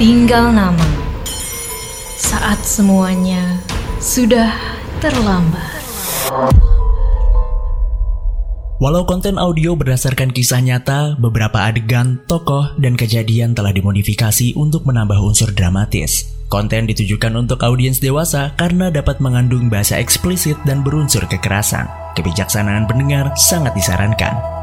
Tinggal nama. Saat semuanya sudah terlambat. Walau konten audio berdasarkan kisah nyata, beberapa adegan, tokoh, dan kejadian telah dimodifikasi untuk menambah unsur dramatis. Konten ditujukan untuk audiens dewasa karena dapat mengandung bahasa eksplisit dan berunsur kekerasan. Kebijaksanaan pendengar sangat disarankan.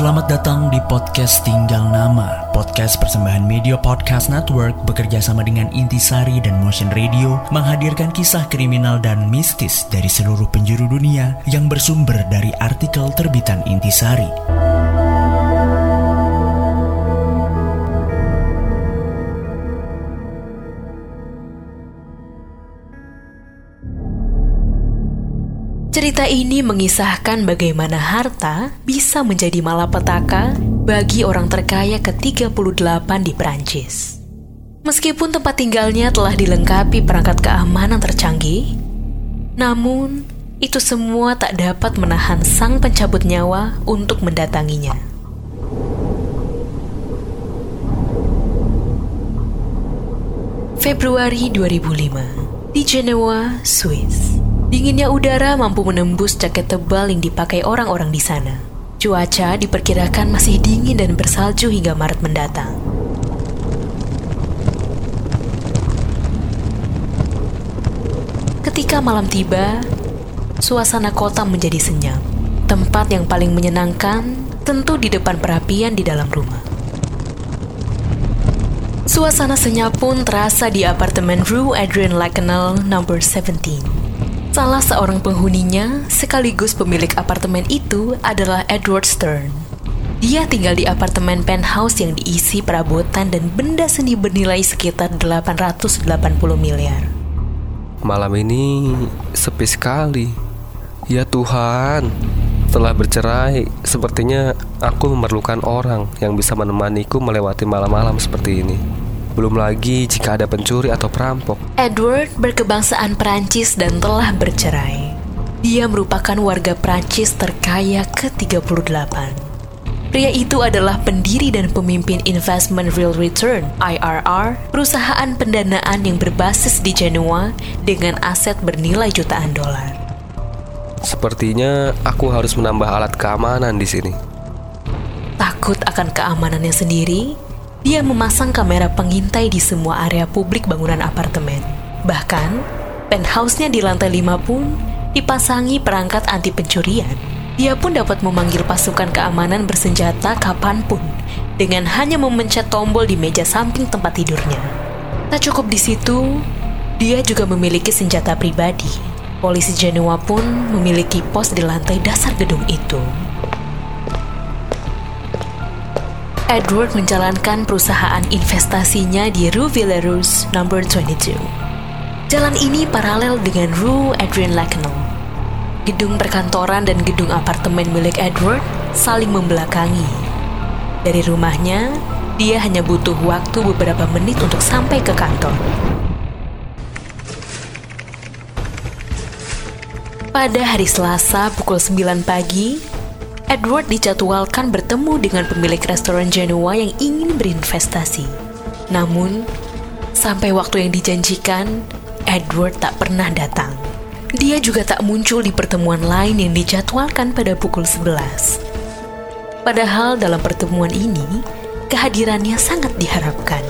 Selamat datang di podcast Tinggal Nama. Podcast persembahan Media Podcast Network bekerja sama dengan Intisari dan Motion Radio menghadirkan kisah kriminal dan mistis dari seluruh penjuru dunia yang bersumber dari artikel terbitan Intisari. Cerita ini mengisahkan bagaimana harta bisa menjadi malapetaka bagi orang terkaya ke-38 di Perancis. Meskipun tempat tinggalnya telah dilengkapi perangkat keamanan tercanggih, namun itu semua tak dapat menahan sang pencabut nyawa untuk mendatanginya. Februari 2005 di Genoa, Swiss. Dinginnya udara mampu menembus jaket tebal yang dipakai orang-orang di sana. Cuaca diperkirakan masih dingin dan bersalju hingga Maret mendatang. Ketika malam tiba, suasana kota menjadi senyap. Tempat yang paling menyenangkan tentu di depan perapian di dalam rumah. Suasana senyap pun terasa di apartemen Rue Adrian Lacanel number 17. Salah seorang penghuninya, sekaligus pemilik apartemen itu adalah Edward Stern. Dia tinggal di apartemen penthouse yang diisi perabotan dan benda seni bernilai sekitar 880 miliar. Malam ini sepi sekali. Ya Tuhan, setelah bercerai, sepertinya aku memerlukan orang yang bisa menemaniku melewati malam-malam seperti ini. Belum lagi jika ada pencuri atau perampok. Edward berkebangsaan Prancis dan telah bercerai. Dia merupakan warga Prancis terkaya ke-38. Pria itu adalah pendiri dan pemimpin Investment Real Return (IRR), perusahaan pendanaan yang berbasis di Genoa dengan aset bernilai jutaan dolar. Sepertinya aku harus menambah alat keamanan di sini. Takut akan keamanannya sendiri, dia memasang kamera pengintai di semua area publik bangunan apartemen. Bahkan, penthouse-nya di lantai 5 pun dipasangi perangkat anti pencurian. Dia pun dapat memanggil pasukan keamanan bersenjata kapan pun dengan hanya memencet tombol di meja samping tempat tidurnya. Tak cukup di situ, dia juga memiliki senjata pribadi. Polisi Genoa pun memiliki pos di lantai dasar gedung itu. Edward menjalankan perusahaan investasinya di Rue Villerus Number 22. Jalan ini paralel dengan Rue Adrian Lacanel. Gedung perkantoran dan gedung apartemen milik Edward saling membelakangi. Dari rumahnya, dia hanya butuh waktu beberapa menit untuk sampai ke kantor. Pada hari Selasa pukul 9 pagi, Edward dijadwalkan bertemu dengan pemilik restoran Genoa yang ingin berinvestasi. Namun, sampai waktu yang dijanjikan, Edward tak pernah datang. Dia juga tak muncul di pertemuan lain yang dijadwalkan pada pukul 11. Padahal dalam pertemuan ini, kehadirannya sangat diharapkan.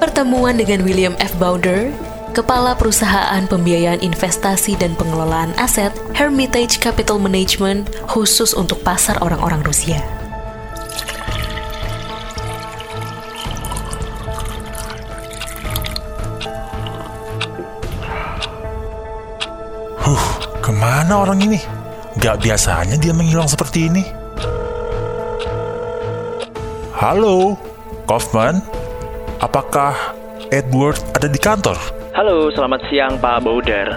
Pertemuan dengan William F. Bowder Kepala Perusahaan Pembiayaan Investasi dan Pengelolaan Aset Hermitage Capital Management khusus untuk pasar orang-orang Rusia. Huh, ke mana orang ini? Gak biasanya dia menghilang seperti ini. Halo, Kaufman. Apakah Edward ada di kantor? Halo, selamat siang Pak Bauder.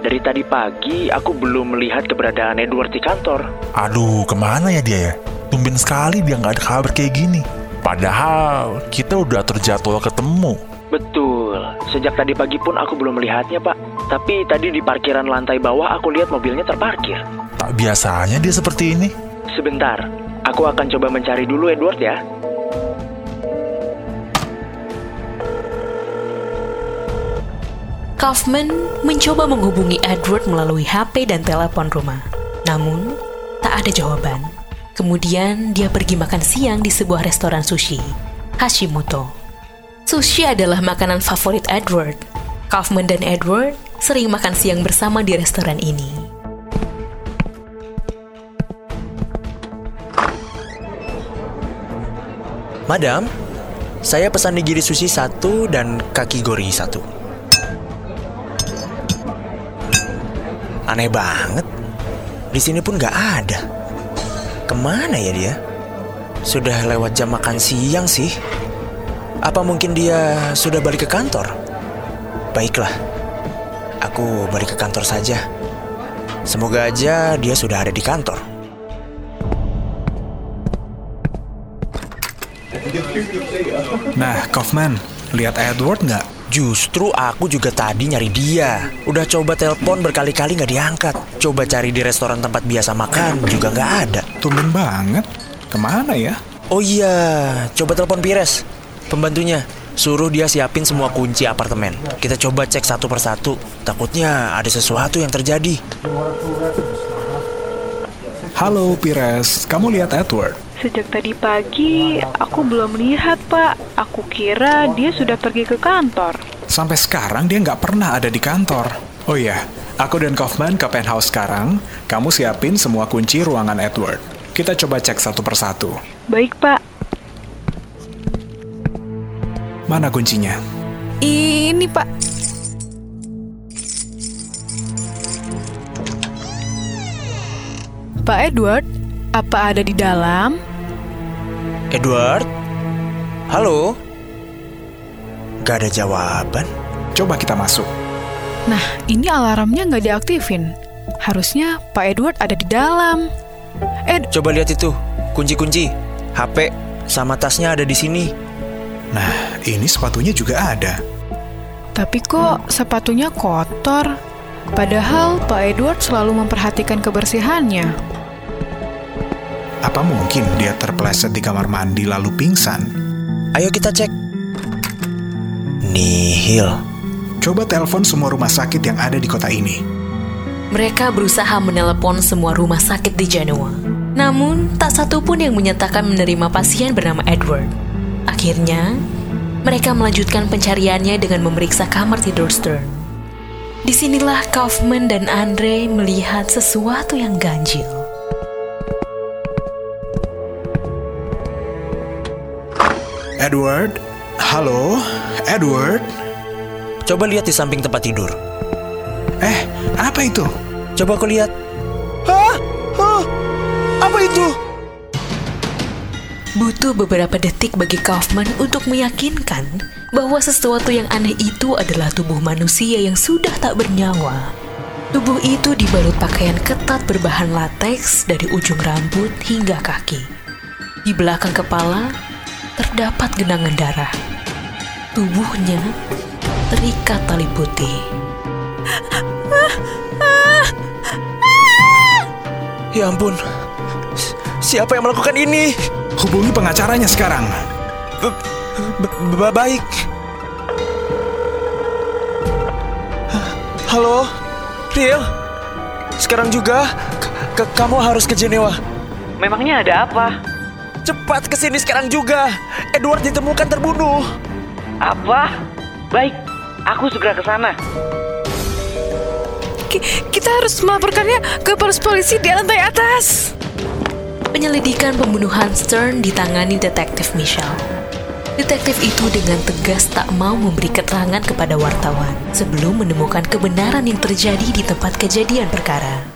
Dari tadi pagi aku belum melihat keberadaan Edward di kantor. Aduh, ke mana ya dia ya? Tumben sekali dia nggak ada kabar kayak gini. Padahal kita udah terjadwal ketemu. Betul, sejak tadi pagi pun aku belum melihatnya Pak. Tapi tadi di parkiran lantai bawah aku lihat mobilnya terparkir. Tak biasanya dia seperti ini. Sebentar, Aku akan coba mencari dulu Edward ya. Kaufman mencoba menghubungi Edward melalui HP dan telepon rumah. Namun, tak ada jawaban. Kemudian dia pergi makan siang di sebuah restoran sushi, Hashimoto. Sushi adalah makanan favorit Edward. Kaufman dan Edward sering makan siang bersama di restoran ini. Madam, saya pesan nigiri sushi satu dan kaki gori satu. Aneh banget. Di sini pun nggak ada. Ke mana ya dia? Sudah lewat jam makan siang sih. Apa mungkin dia sudah balik ke kantor? Baiklah, aku balik ke kantor saja. Semoga aja dia sudah ada di kantor. Nah, Kaufman, lihat Edward nggak? Justru aku juga tadi nyari dia. Udah coba telepon berkali-kali nggak diangkat. Coba cari di restoran tempat biasa makan juga nggak ada. Tumben banget. Ke mana ya? Oh iya, coba telepon Pires, pembantunya. Suruh dia siapin semua kunci apartemen. Kita coba cek satu persatu. Takutnya ada sesuatu yang terjadi. Halo, Pires. Kamu lihat Edward? Sejak tadi pagi, aku belum lihat, Pak. Aku kira dia sudah pergi ke kantor. Sampai sekarang dia nggak pernah ada di kantor. Oh iya, aku dan Kaufman ke penthouse sekarang. Kamu siapin semua kunci ruangan Edward. Kita coba cek satu persatu. Baik, Pak. Mana kuncinya? Ini, Pak. Pak Edward, apa ada di dalam? Edward? Halo? Gak ada jawaban. Coba kita masuk. Nah, ini alarmnya nggak diaktifin. Harusnya Pak Edward ada di dalam. Ed, Coba lihat itu, kunci-kunci, HP, sama tasnya ada di sini. Nah, ini sepatunya juga ada. tapi kok sepatunya kotor? Padahal Pak Edward selalu memperhatikan kebersihannya. Apa mungkin dia terpleset di kamar mandi lalu pingsan? Ayo kita cek. Nihil. Coba telepon semua rumah sakit yang ada di kota ini. Mereka berusaha menelepon semua rumah sakit di Genoa. Namun, tak satu pun yang menyatakan menerima pasien bernama Edward. Akhirnya, mereka melanjutkan pencariannya dengan memeriksa kamar tidur Stern. Di sinilah Kaufman dan Andre melihat sesuatu yang ganjil. Edward? Halo? Edward? Coba lihat di samping tempat tidur. Eh, apa itu? Coba aku lihat. Hah? Hah? Apa itu? Butuh beberapa detik bagi Kaufman untuk meyakinkan bahwa sesuatu yang aneh itu adalah tubuh manusia yang sudah tak bernyawa. Tubuh itu dibalut pakaian ketat berbahan lateks dari ujung rambut hingga kaki. Di belakang kepala terdapat genangan darah. Tubuhnya terikat tali putih. Ya ampun. Siapa yang melakukan ini? Hubungi pengacaranya sekarang. B- b- baik. Halo, Riel. Sekarang juga kamu harus ke Jenewa. Memangnya ada apa? Cepat ke sini sekarang juga. Edward ditemukan terbunuh. Apa? Baik, aku segera ke sana. Kita harus melaporkannya ke pos polisi di lantai atas. Penyelidikan pembunuhan Stern ditangani detektif Michelle. Detektif itu dengan tegas tak mau memberi keterangan kepada wartawan sebelum menemukan kebenaran yang terjadi di tempat kejadian perkara.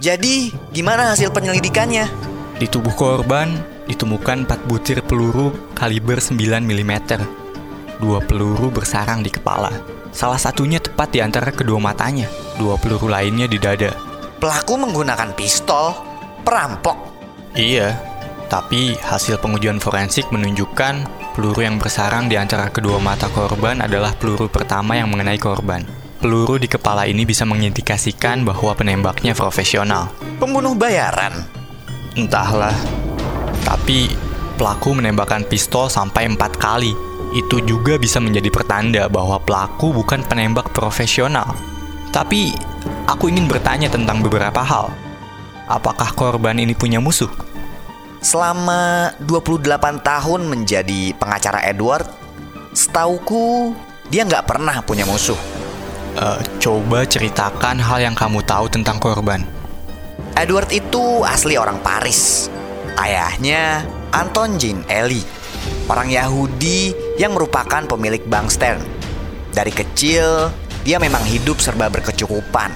Jadi, gimana hasil penyelidikannya? Di tubuh korban ditemukan 4 butir peluru kaliber 9 mm. Dua peluru bersarang di kepala. Salah satunya tepat di antara kedua matanya. Dua peluru lainnya di dada. Pelaku menggunakan pistol, perampok. Iya, tapi hasil pengujian forensik menunjukkan peluru yang bersarang di antara kedua mata korban adalah peluru pertama yang mengenai korban. Peluru di kepala ini bisa mengindikasikan bahwa penembaknya profesional. Pembunuh bayaran? Entahlah. Tapi pelaku menembakkan pistol sampai empat kali. Itu juga bisa menjadi pertanda bahwa pelaku bukan penembak profesional. Tapi aku ingin bertanya tentang beberapa hal. Apakah korban ini punya musuh? Selama 28 tahun menjadi pengacara Edward, setauku dia nggak pernah punya musuh. Uh, coba ceritakan hal yang kamu tahu tentang korban. Edward itu asli orang Paris. Ayahnya Anton Jean Eli, orang Yahudi yang merupakan pemilik bank Stern. Dari kecil, dia memang hidup serba berkecukupan.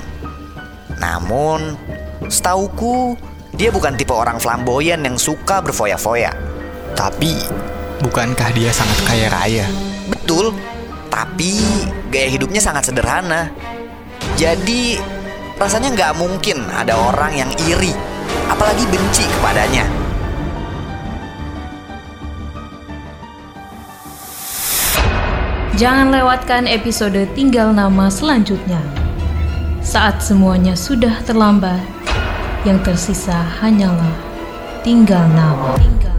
Namun, setauku, dia bukan tipe orang flamboyan yang suka berfoya-foya. Tapi, bukankah dia sangat kaya raya? Betul, tapi gaya hidupnya sangat sederhana. Jadi rasanya nggak mungkin ada orang yang iri, apalagi benci kepadanya. Jangan lewatkan episode Tinggal Nama selanjutnya. Saat semuanya sudah terlambat, yang tersisa hanyalah tinggal nama. Tinggal